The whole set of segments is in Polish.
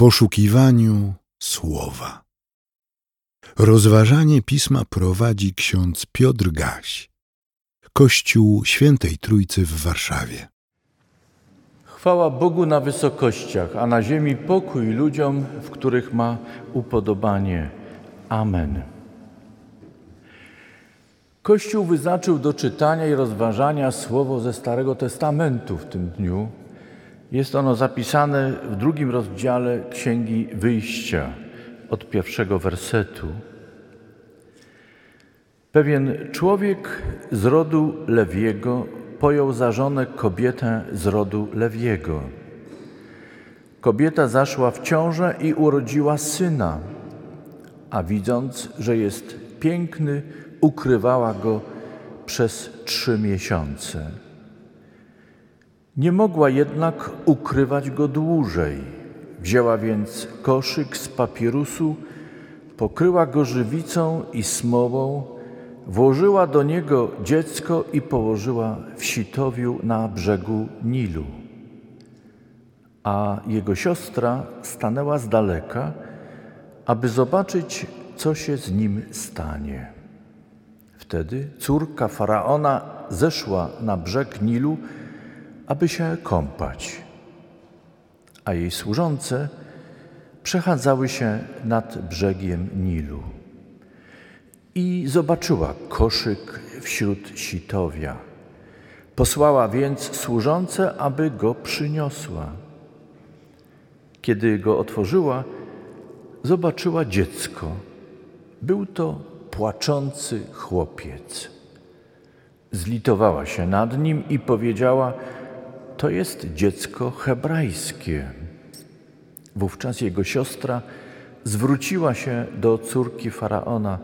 poszukiwaniu słowa. Rozważanie pisma prowadzi ksiądz Piotr Gaś, Kościół Świętej Trójcy w Warszawie. Chwała Bogu na wysokościach, a na ziemi pokój ludziom, w których ma upodobanie. Amen. Kościół wyznaczył do czytania i rozważania słowo ze Starego Testamentu w tym dniu. Jest ono zapisane w drugim rozdziale Księgi Wyjścia od pierwszego wersetu. Pewien człowiek z rodu Lewiego pojął za żonę kobietę z rodu Lewiego. Kobieta zaszła w ciążę i urodziła syna, a widząc, że jest piękny, ukrywała go przez trzy miesiące. Nie mogła jednak ukrywać go dłużej. Wzięła więc koszyk z papirusu, pokryła go żywicą i smołą, włożyła do niego dziecko i położyła w sitowiu na brzegu Nilu. A jego siostra stanęła z daleka, aby zobaczyć, co się z nim stanie. Wtedy córka faraona zeszła na brzeg Nilu, aby się kąpać, a jej służące przechadzały się nad brzegiem Nilu. I zobaczyła koszyk wśród sitowia. Posłała więc służące, aby go przyniosła. Kiedy go otworzyła, zobaczyła dziecko. Był to płaczący chłopiec. Zlitowała się nad nim i powiedziała: To jest dziecko hebrajskie. Wówczas jego siostra zwróciła się do córki faraona: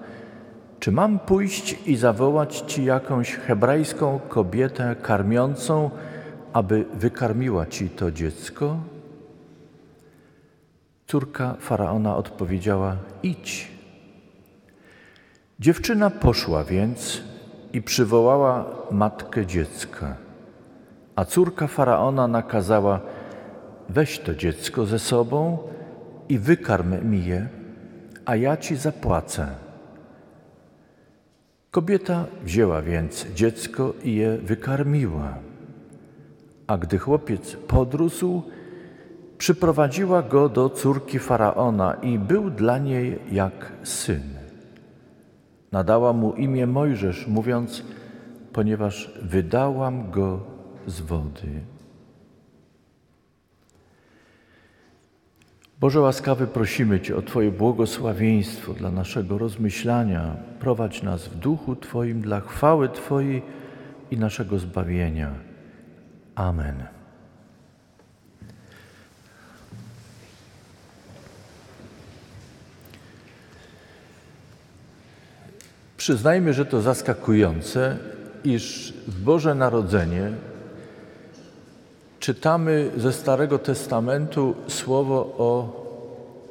Czy mam pójść i zawołać ci jakąś hebrajską kobietę karmiącą, aby wykarmiła ci to dziecko? Córka faraona odpowiedziała: Idź. Dziewczyna poszła więc i przywołała matkę dziecka. A córka faraona nakazała: Weź to dziecko ze sobą i wykarm mi je, a ja ci zapłacę. Kobieta wzięła więc dziecko i je wykarmiła. A gdy chłopiec podrósł, przyprowadziła go do córki faraona i był dla niej jak syn. Nadała mu imię Mojżesz, mówiąc: Ponieważ wydałam go z wody. Boże łaskawy, prosimy Cię o Twoje błogosławieństwo dla naszego rozmyślania. Prowadź nas w duchu Twoim dla chwały Twojej i naszego zbawienia. Amen. Przyznajmy, że to zaskakujące, iż w Boże Narodzenie czytamy ze Starego Testamentu słowo o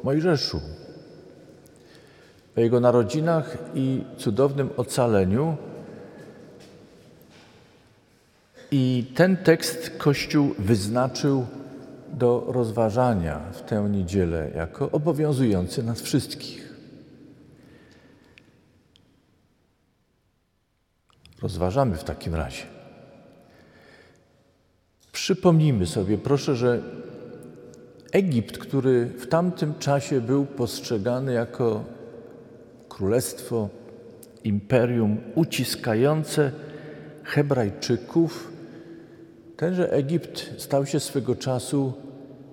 Mojżeszu, o jego narodzinach i cudownym ocaleniu. I ten tekst Kościół wyznaczył do rozważania w tę niedzielę jako obowiązujący nas wszystkich. Rozważamy w takim razie. Przypomnijmy sobie, proszę, że Egipt, który w tamtym czasie był postrzegany jako królestwo, imperium uciskające Hebrajczyków, tenże Egipt stał się swego czasu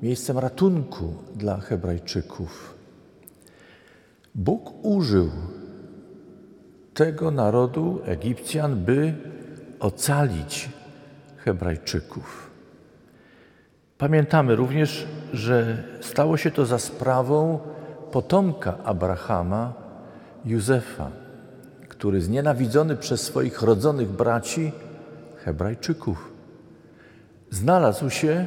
miejscem ratunku dla Hebrajczyków. Bóg użył tego narodu, Egipcjan, by ocalić Hebrajczyków. Pamiętamy również, że stało się to za sprawą potomka Abrahama, Józefa, który znienawidzony przez swoich rodzonych braci, Hebrajczyków, znalazł się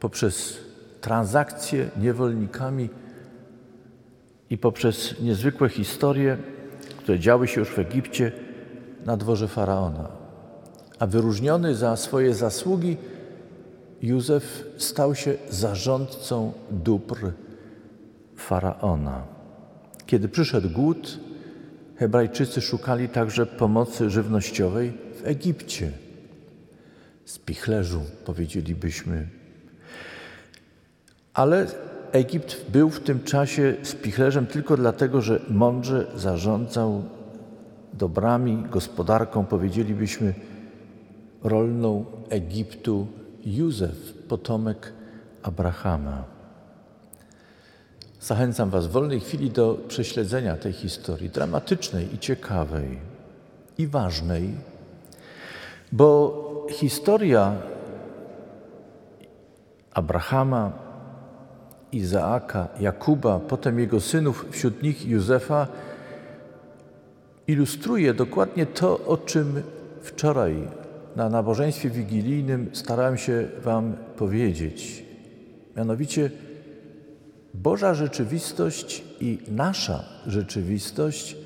poprzez transakcje niewolnikami i poprzez niezwykłe historie, które działy się już w Egipcie na dworze faraona. A wyróżniony za swoje zasługi Józef stał się zarządcą dóbr faraona. Kiedy przyszedł głód, Hebrajczycy szukali także pomocy żywnościowej w Egipcie. Spichlerzu, powiedzielibyśmy. Ale Egipt był w tym czasie spichlerzem tylko dlatego, że mądrze zarządzał dobrami, gospodarką, powiedzielibyśmy, rolną Egiptu Józef, potomek Abrahama. Zachęcam Was w wolnej chwili do prześledzenia tej historii, dramatycznej i ciekawej i ważnej, bo historia Abrahama, Izaaka, Jakuba, potem jego synów, wśród nich Józefa, ilustruje dokładnie to, o czym wczoraj na nabożeństwie wigilijnym starałem się Wam powiedzieć. Mianowicie Boża rzeczywistość i nasza rzeczywistość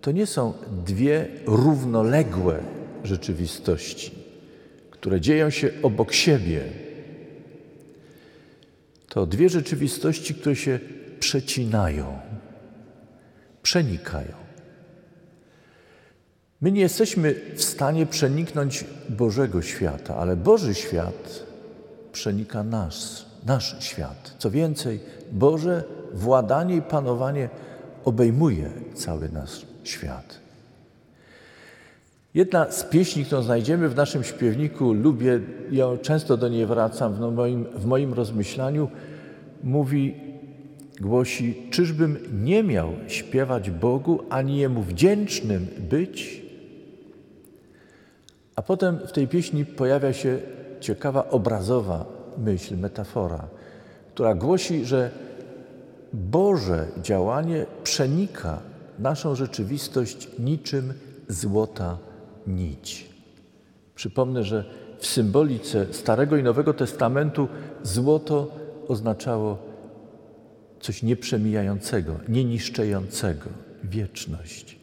to nie są dwie równoległe rzeczywistości, które dzieją się obok siebie. To dwie rzeczywistości, które się przecinają, przenikają. My nie jesteśmy w stanie przeniknąć Bożego świata, ale Boży świat przenika nas, nasz świat. Co więcej, Boże władanie i panowanie obejmuje cały nasz świat. Jedna z pieśni, którą znajdziemy w naszym śpiewniku, lubię, ja często do niej wracam w moim, w moim rozmyślaniu, mówi, głosi: Czyżbym nie miał śpiewać Bogu, ani Jemu wdzięcznym być? A potem w tej pieśni pojawia się ciekawa obrazowa myśl, metafora, która głosi, że Boże działanie przenika naszą rzeczywistość niczym złota nić. Przypomnę, że w symbolice Starego i Nowego Testamentu złoto oznaczało coś nieprzemijającego, nieniszczejącego, wieczność.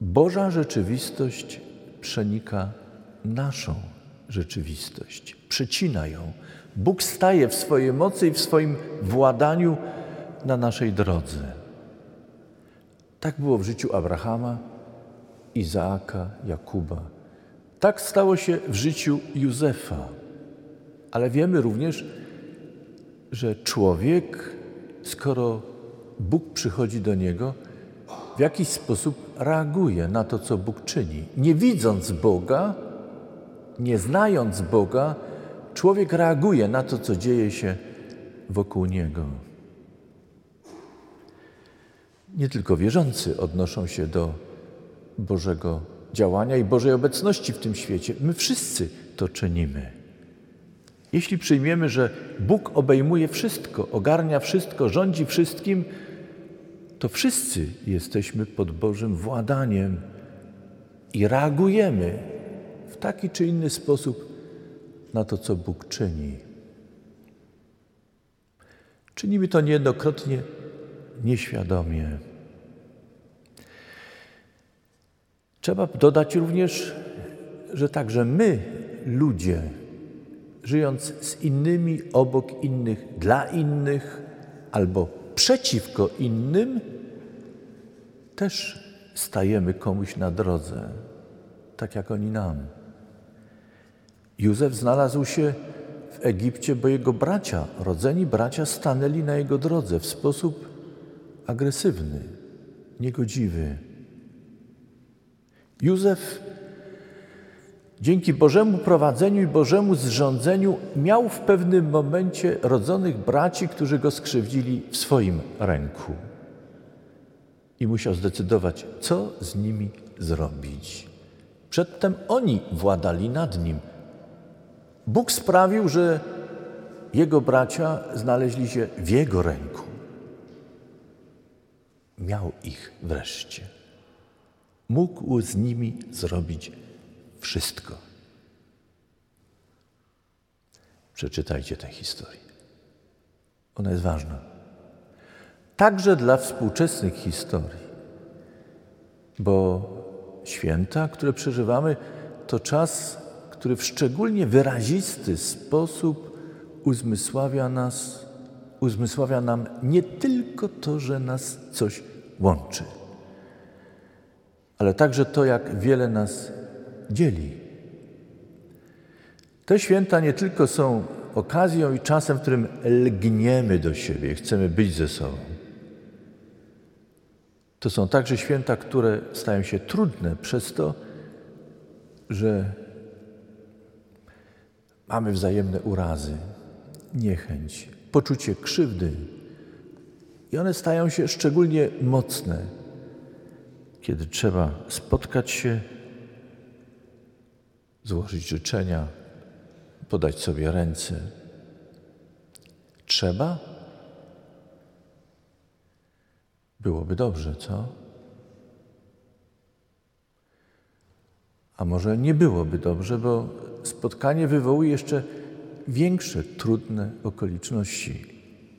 Boża rzeczywistość przenika naszą rzeczywistość, przecina ją. Bóg staje w swojej mocy i w swoim władaniu na naszej drodze. Tak było w życiu Abrahama, Izaaka, Jakuba. Tak stało się w życiu Józefa. Ale wiemy również, że człowiek, skoro Bóg przychodzi do niego, w jakiś sposób reaguje na to, co Bóg czyni. Nie widząc Boga, nie znając Boga, człowiek reaguje na to, co dzieje się wokół niego. Nie tylko wierzący odnoszą się do Bożego działania i Bożej obecności w tym świecie. My wszyscy to czynimy. Jeśli przyjmiemy, że Bóg obejmuje wszystko, ogarnia wszystko, rządzi wszystkim, to wszyscy jesteśmy pod Bożym władaniem i reagujemy w taki czy inny sposób na to, co Bóg czyni. Czynimy to niejednokrotnie nieświadomie. Trzeba dodać również, że także my, ludzie, żyjąc z innymi, obok innych, dla innych albo przeciwko innym, też stajemy komuś na drodze, tak jak oni nam. Józef znalazł się w Egipcie, bo jego bracia, rodzeni bracia, stanęli na jego drodze w sposób agresywny, niegodziwy. Józef dzięki Bożemu prowadzeniu i Bożemu zrządzeniu miał w pewnym momencie rodzonych braci, którzy go skrzywdzili w swoim ręku. I musiał zdecydować, co z nimi zrobić. Przedtem oni władali nad nim. Bóg sprawił, że jego bracia znaleźli się w jego ręku. Miał ich wreszcie. Mógł z nimi zrobić wszystko. Przeczytajcie tę historię. Ona jest ważna. Także dla współczesnych historii, bo święta, które przeżywamy, to czas, który w szczególnie wyrazisty sposób uzmysławia nas, uzmysławia nam nie tylko to, że nas coś łączy, ale także to, jak wiele nas dzieli. Te święta nie tylko są okazją i czasem, w którym lgniemy do siebie, chcemy być ze sobą. To są także święta, które stają się trudne przez to, że mamy wzajemne urazy, niechęć, poczucie krzywdy. I one stają się szczególnie mocne, kiedy trzeba spotkać się, złożyć życzenia, podać sobie ręce. Trzeba? Byłoby dobrze, co? A może nie byłoby dobrze, bo spotkanie wywołuje jeszcze większe, trudne okoliczności,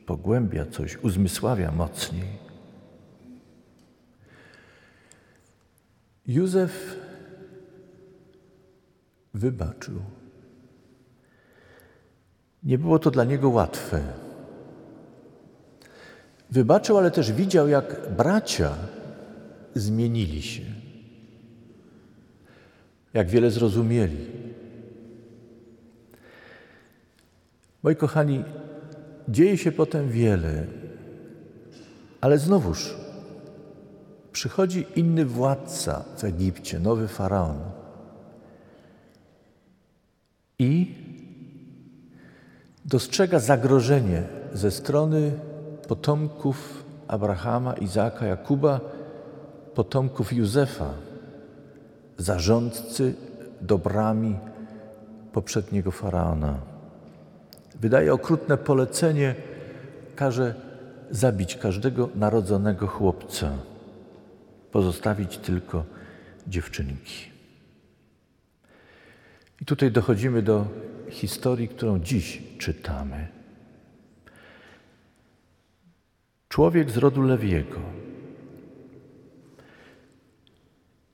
pogłębia coś, uzmysławia mocniej. Józef wybaczył. Nie było to dla niego łatwe. Wybaczył, ale też widział, jak bracia zmienili się, jak wiele zrozumieli. Moi kochani, dzieje się potem wiele, ale znowuż przychodzi inny władca w Egipcie, nowy faraon. I dostrzega zagrożenie ze strony potomków Abrahama, Izaaka, Jakuba, potomków Józefa, zarządcy dobrami poprzedniego faraona. Wydaje okrutne polecenie, każe zabić każdego narodzonego chłopca, pozostawić tylko dziewczynki. I tutaj dochodzimy do historii, którą dziś czytamy. Człowiek z rodu Lewiego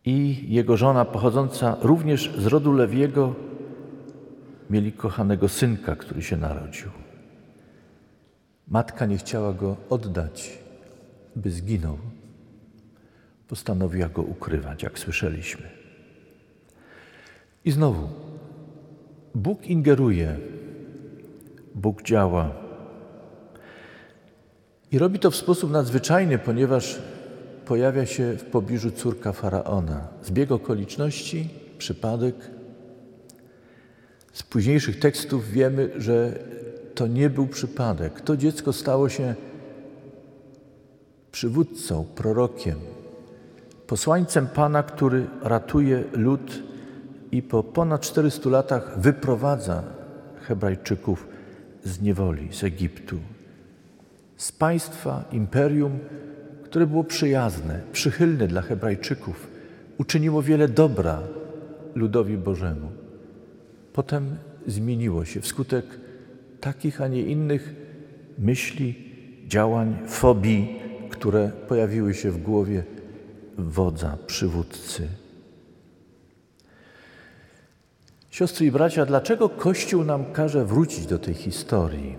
i jego żona pochodząca również z rodu Lewiego mieli kochanego synka, który się narodził. Matka nie chciała go oddać, by zginął. Postanowiła go ukrywać, jak słyszeliśmy. I znowu Bóg ingeruje, Bóg działa. I robi to w sposób nadzwyczajny, ponieważ pojawia się w pobliżu córka faraona. Zbieg okoliczności, przypadek. Z późniejszych tekstów wiemy, że to nie był przypadek. To dziecko stało się przywódcą, prorokiem, posłańcem Pana, który ratuje lud i po ponad 400 latach wyprowadza Hebrajczyków z niewoli, z Egiptu, z państwa, imperium, które było przyjazne, przychylne dla Hebrajczyków, uczyniło wiele dobra ludowi Bożemu. Potem zmieniło się wskutek takich, a nie innych myśli, działań, fobii, które pojawiły się w głowie wodza, przywódcy. Siostry i bracia, dlaczego Kościół nam każe wrócić do tej historii?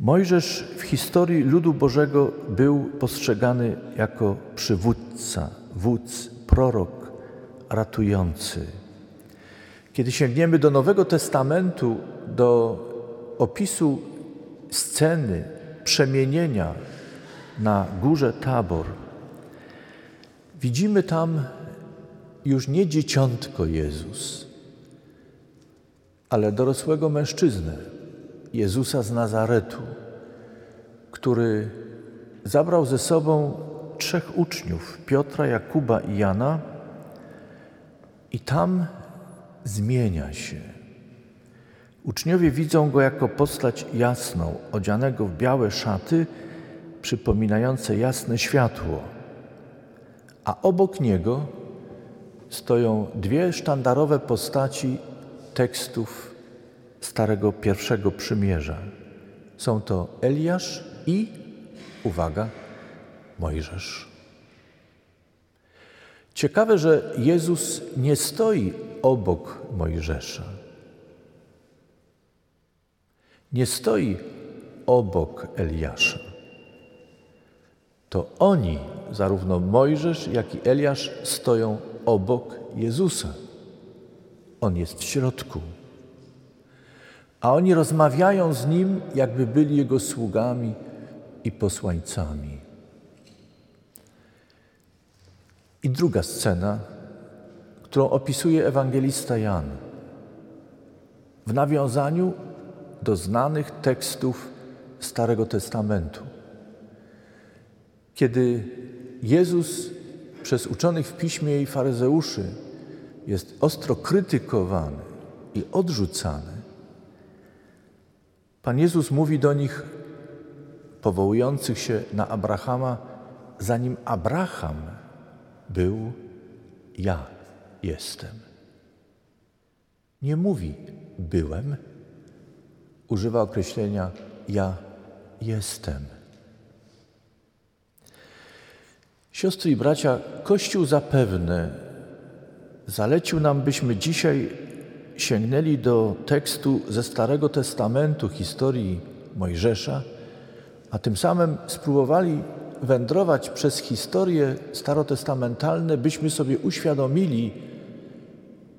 Mojżesz w historii ludu Bożego był postrzegany jako przywódca, wódz, prorok, ratujący. Kiedy sięgniemy do Nowego Testamentu, do opisu sceny przemienienia na górze Tabor, widzimy tam już nie dzieciątko Jezus, ale dorosłego mężczyznę, Jezusa z Nazaretu, który zabrał ze sobą trzech uczniów, Piotra, Jakuba i Jana, i tam zmienia się. Uczniowie widzą go jako postać jasną, odzianego w białe szaty, przypominające jasne światło, a obok niego stoją dwie sztandarowe postaci tekstów Starego Pierwszego Przymierza. Są to Eliasz i, uwaga, Mojżesz. Ciekawe, że Jezus nie stoi obok Mojżesza. Nie stoi obok Eliasza. To oni, zarówno Mojżesz, jak i Eliasz, stoją obok Jezusa. On jest w środku. A oni rozmawiają z nim, jakby byli jego sługami i posłańcami. I druga scena, którą opisuje ewangelista Jan, w nawiązaniu do znanych tekstów Starego Testamentu. Kiedy Jezus przez uczonych w piśmie i faryzeuszy jest ostro krytykowany i odrzucany, Pan Jezus mówi do nich, powołujących się na Abrahama, zanim Abraham był, ja jestem. Nie mówi byłem, używa określenia ja jestem. Siostry i bracia, Kościół zapewne zalecił nam, byśmy dzisiaj sięgnęli do tekstu ze Starego Testamentu, historii Mojżesza, a tym samym spróbowali wędrować przez historie starotestamentalne, byśmy sobie uświadomili,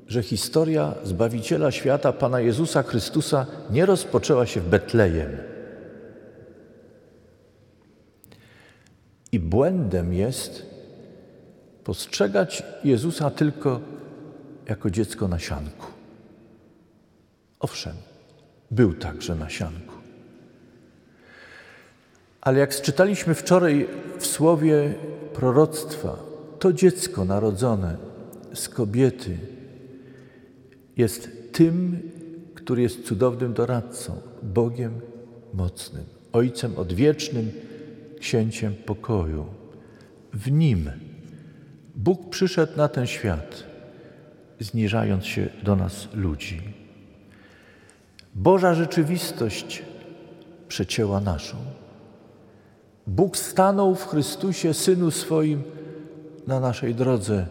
że historia Zbawiciela świata, Pana Jezusa Chrystusa, nie rozpoczęła się w Betlejem. I błędem jest postrzegać Jezusa tylko jako dziecko na sianku. Owszem, był także na sianku. Ale jak czytaliśmy wczoraj w słowie proroctwa, to dziecko narodzone z kobiety jest tym, który jest cudownym doradcą, Bogiem mocnym, Ojcem odwiecznym, księciem pokoju. W nim Bóg przyszedł na ten świat, zniżając się do nas ludzi. Boża rzeczywistość przecięła naszą. Bóg stanął w Chrystusie, Synu swoim, na naszej drodze,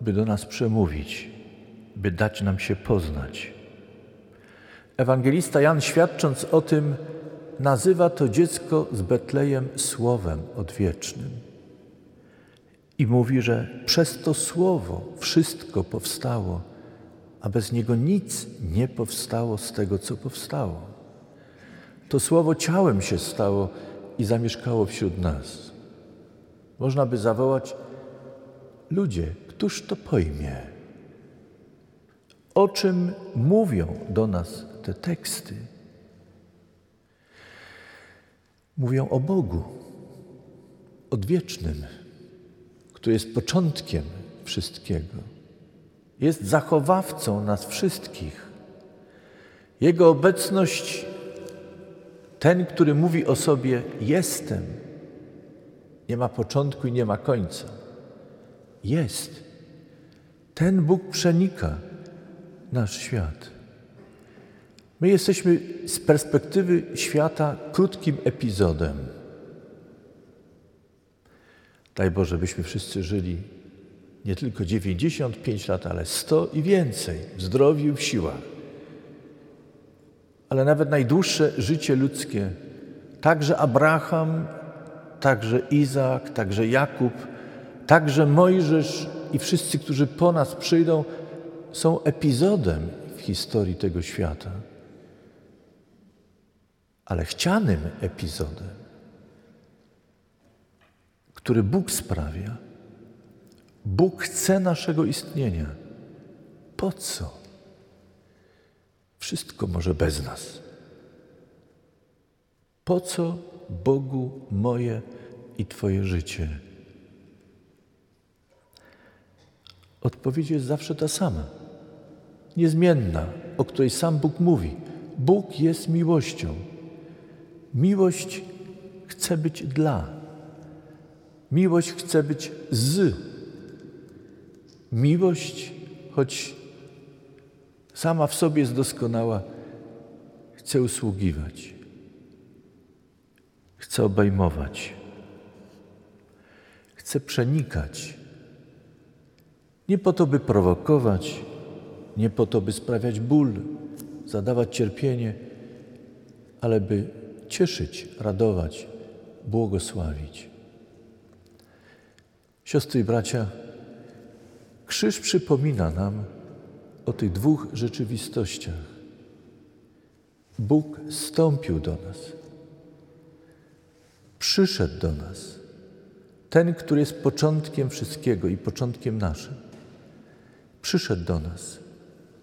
by do nas przemówić, by dać nam się poznać. Ewangelista Jan, świadcząc o tym, nazywa to dziecko z Betlejem słowem odwiecznym. I mówi, że przez to słowo wszystko powstało, a bez niego nic nie powstało z tego, co powstało. To słowo ciałem się stało i zamieszkało wśród nas. Można by zawołać: Ludzie, któż to pojmie? O czym mówią do nas te teksty? Mówią o Bogu, odwiecznym, który jest początkiem wszystkiego. Jest zachowawcą nas wszystkich. Jego obecność ten, który mówi o sobie jestem, nie ma początku i nie ma końca. Jest. Ten Bóg przenika nasz świat. My jesteśmy z perspektywy świata krótkim epizodem. Daj Boże, byśmy wszyscy żyli nie tylko 95 lat, ale 100 i więcej w zdrowiu w siłach ale nawet najdłuższe życie ludzkie, także Abraham, także Izak, także Jakub, także Mojżesz i wszyscy, którzy po nas przyjdą, są epizodem w historii tego świata. Ale chcianym epizodem, który Bóg sprawia. Bóg chce naszego istnienia. Po co? Wszystko może bez nas. Po co Bogu moje i Twoje życie? Odpowiedź jest zawsze ta sama, niezmienna, o której sam Bóg mówi. Bóg jest miłością. Miłość chce być dla. Miłość chce być z. Miłość, choć sama w sobie jest doskonała, chce usługiwać, chce obejmować, chce przenikać. Nie po to, by prowokować, nie po to, by sprawiać ból, zadawać cierpienie, ale by cieszyć, radować, błogosławić. Siostry i bracia, krzyż przypomina nam o tych dwóch rzeczywistościach. Bóg stąpił do nas, przyszedł do nas, ten, który jest początkiem wszystkiego i początkiem naszym. Przyszedł do nas,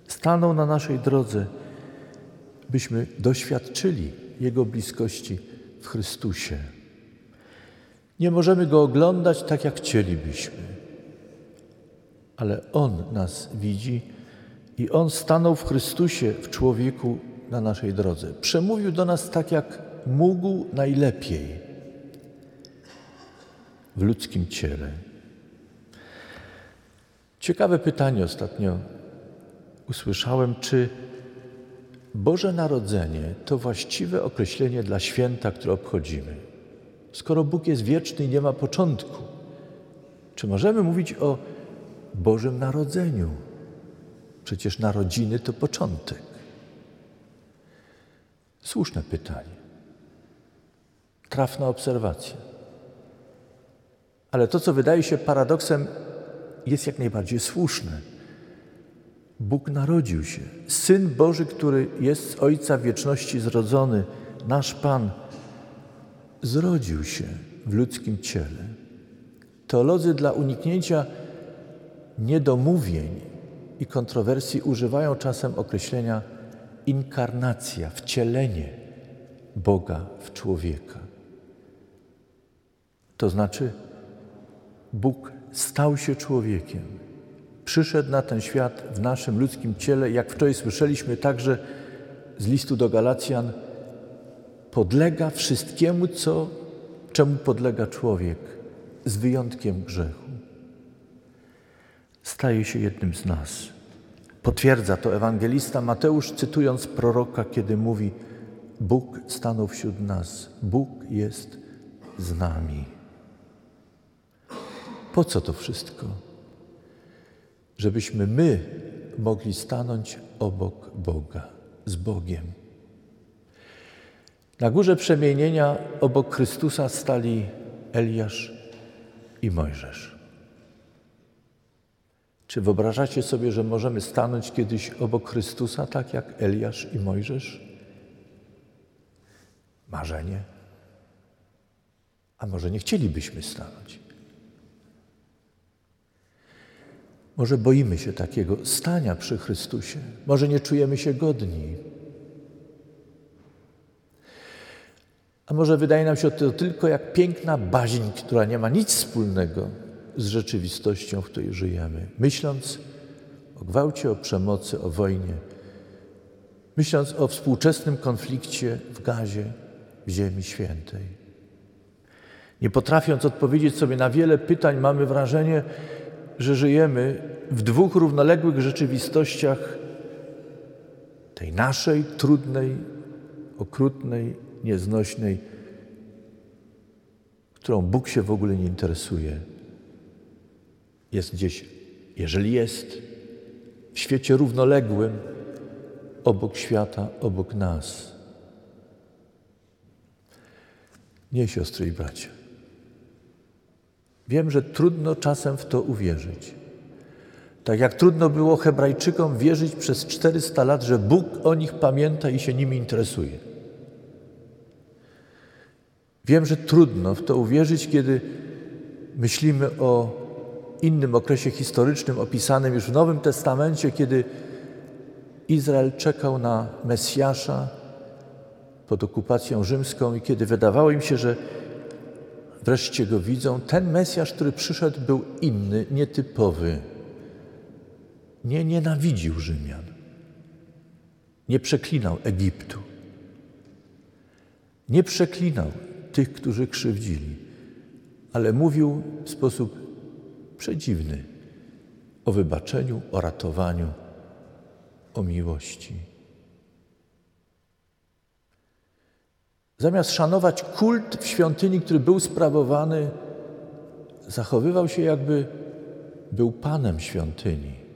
stanął na naszej drodze, byśmy doświadczyli Jego bliskości w Chrystusie. Nie możemy Go oglądać tak, jak chcielibyśmy, ale On nas widzi i On stanął w Chrystusie, w człowieku na naszej drodze. Przemówił do nas tak, jak mógł najlepiej w ludzkim ciele. Ciekawe pytanie ostatnio usłyszałem, czy Boże Narodzenie to właściwe określenie dla święta, które obchodzimy. Skoro Bóg jest wieczny i nie ma początku, czy możemy mówić o Bożym Narodzeniu? Przecież narodziny to początek. Słuszne pytanie. Trafna obserwacja. Ale to, co wydaje się paradoksem, jest jak najbardziej słuszne. Bóg narodził się. Syn Boży, który jest z Ojca wieczności zrodzony, nasz Pan, zrodził się w ludzkim ciele. Teolodzy dla uniknięcia niedomówień i kontrowersji używają czasem określenia inkarnacja, wcielenie Boga w człowieka. To znaczy, Bóg stał się człowiekiem, przyszedł na ten świat w naszym ludzkim ciele, jak wczoraj słyszeliśmy także z listu do Galacjan, podlega wszystkiemu, co, czemu podlega człowiek, z wyjątkiem grzechu. Staje się jednym z nas. Potwierdza to ewangelista Mateusz, cytując proroka, kiedy mówi: Bóg stanął wśród nas, Bóg jest z nami. Po co to wszystko? Żebyśmy my mogli stanąć obok Boga, z Bogiem. Na górze przemienienia obok Chrystusa stali Eliasz i Mojżesz. Czy wyobrażacie sobie, że możemy stanąć kiedyś obok Chrystusa, tak jak Eliasz i Mojżesz? Marzenie. A może nie chcielibyśmy stanąć? Może boimy się takiego stania przy Chrystusie, może nie czujemy się godni. A może wydaje nam się to tylko jak piękna baźń, która nie ma nic wspólnego z rzeczywistością, w której żyjemy. Myśląc o gwałcie, o przemocy, o wojnie, myśląc o współczesnym konflikcie w gazie, w Ziemi Świętej. Nie potrafiąc odpowiedzieć sobie na wiele pytań, mamy wrażenie, że żyjemy w dwóch równoległych rzeczywistościach tej naszej trudnej, okrutnej, nieznośnej, którą Bóg się w ogóle nie interesuje. Jest gdzieś, jeżeli jest, w świecie równoległym, obok świata, obok nas. Nie, siostry i bracia. Wiem, że trudno czasem w to uwierzyć. Tak jak trudno było Hebrajczykom wierzyć przez 400 lat, że Bóg o nich pamięta i się nimi interesuje. Wiem, że trudno w to uwierzyć, kiedy myślimy o innym okresie historycznym opisanym już w Nowym Testamencie, kiedy Izrael czekał na Mesjasza pod okupacją rzymską i kiedy wydawało im się, że wreszcie go widzą, ten Mesjasz, który przyszedł, był inny, nietypowy. Nie nienawidził Rzymian. Nie przeklinał Egiptu. Nie przeklinał tych, którzy krzywdzili, ale mówił w sposób przedziwny o wybaczeniu, o ratowaniu, o miłości. Zamiast szanować kult w świątyni, który był sprawowany, zachowywał się jakby był panem świątyni.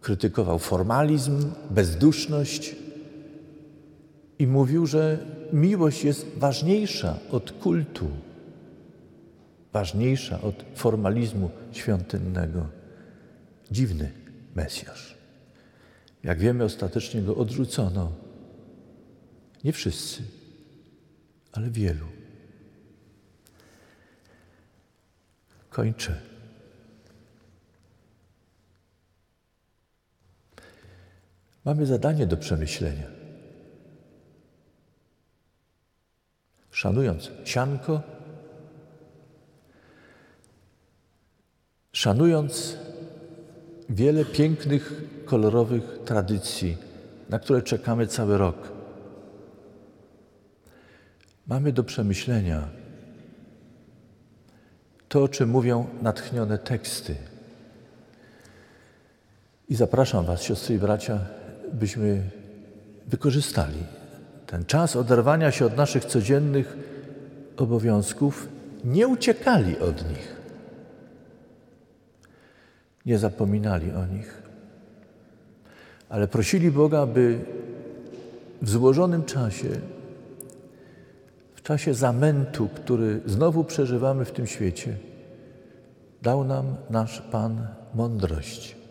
krytykował formalizm, bezduszność i mówił, że miłość jest ważniejsza od kultu, ważniejsza od formalizmu świątynnego. Dziwny Mesjasz. Jak wiemy, ostatecznie go odrzucono. Nie wszyscy, ale wielu. Kończę. Mamy zadanie do przemyślenia. Szanując sianko, szanując wiele pięknych, kolorowych tradycji, na które czekamy cały rok, mamy do przemyślenia to, o czym mówią natchnione teksty. I zapraszam Was, siostry i bracia, byśmy wykorzystali ten czas oderwania się od naszych codziennych obowiązków, nie uciekali od nich, nie zapominali o nich, ale prosili Boga, by w złożonym czasie, w czasie zamętu, który znowu przeżywamy w tym świecie, dał nam nasz Pan mądrość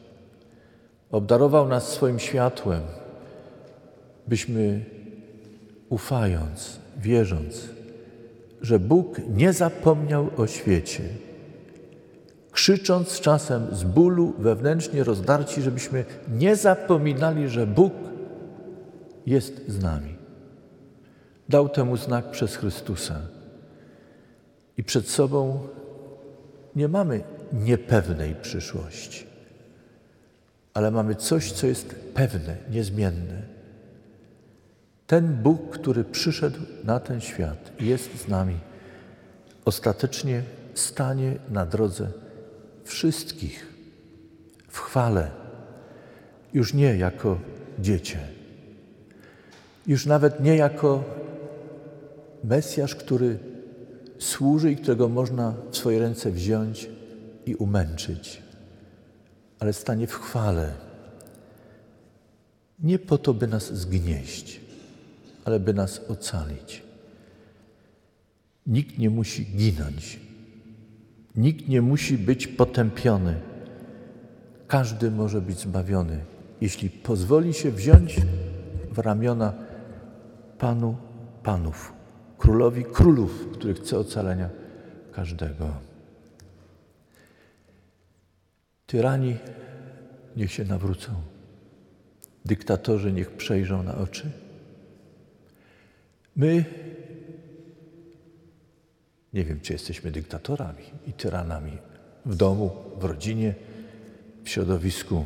obdarował nas swoim światłem, byśmy ufając, wierząc, że Bóg nie zapomniał o świecie, krzycząc czasem z bólu wewnętrznie rozdarci, żebyśmy nie zapominali, że Bóg jest z nami. Dał temu znak przez Chrystusa. I przed sobą nie mamy niepewnej przyszłości ale mamy coś, co jest pewne, niezmienne. Ten Bóg, który przyszedł na ten świat jest z nami, ostatecznie stanie na drodze wszystkich w chwale, już nie jako dziecię, już nawet nie jako Mesjasz, który służy i którego można w swoje ręce wziąć i umęczyć ale stanie w chwale. Nie po to, by nas zgnieść, ale by nas ocalić. Nikt nie musi ginąć. Nikt nie musi być potępiony. Każdy może być zbawiony, jeśli pozwoli się wziąć w ramiona Panu Panów, Królowi Królów, który chce ocalenia każdego. Tyrani niech się nawrócą. Dyktatorzy niech przejrzą na oczy. My nie wiem, czy jesteśmy dyktatorami i tyranami w domu, w rodzinie, w środowisku.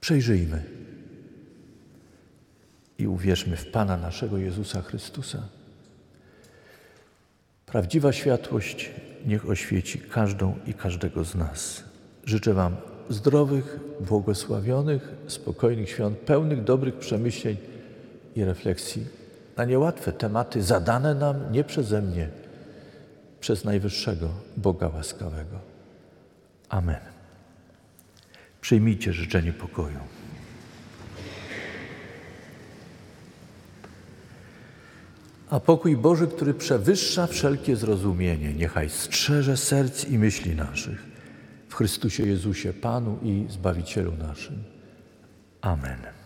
Przejrzyjmy i uwierzmy w Pana naszego Jezusa Chrystusa. Prawdziwa światłość niech oświeci każdą i każdego z nas. Życzę Wam zdrowych, błogosławionych, spokojnych świąt, pełnych dobrych przemyśleń i refleksji na niełatwe tematy zadane nam nie przeze mnie, przez Najwyższego Boga łaskawego. Amen. Przyjmijcie życzenie pokoju. A pokój Boży, który przewyższa wszelkie zrozumienie, niechaj strzeże serc i myśli naszych w Chrystusie Jezusie, Panu i Zbawicielu naszym. Amen.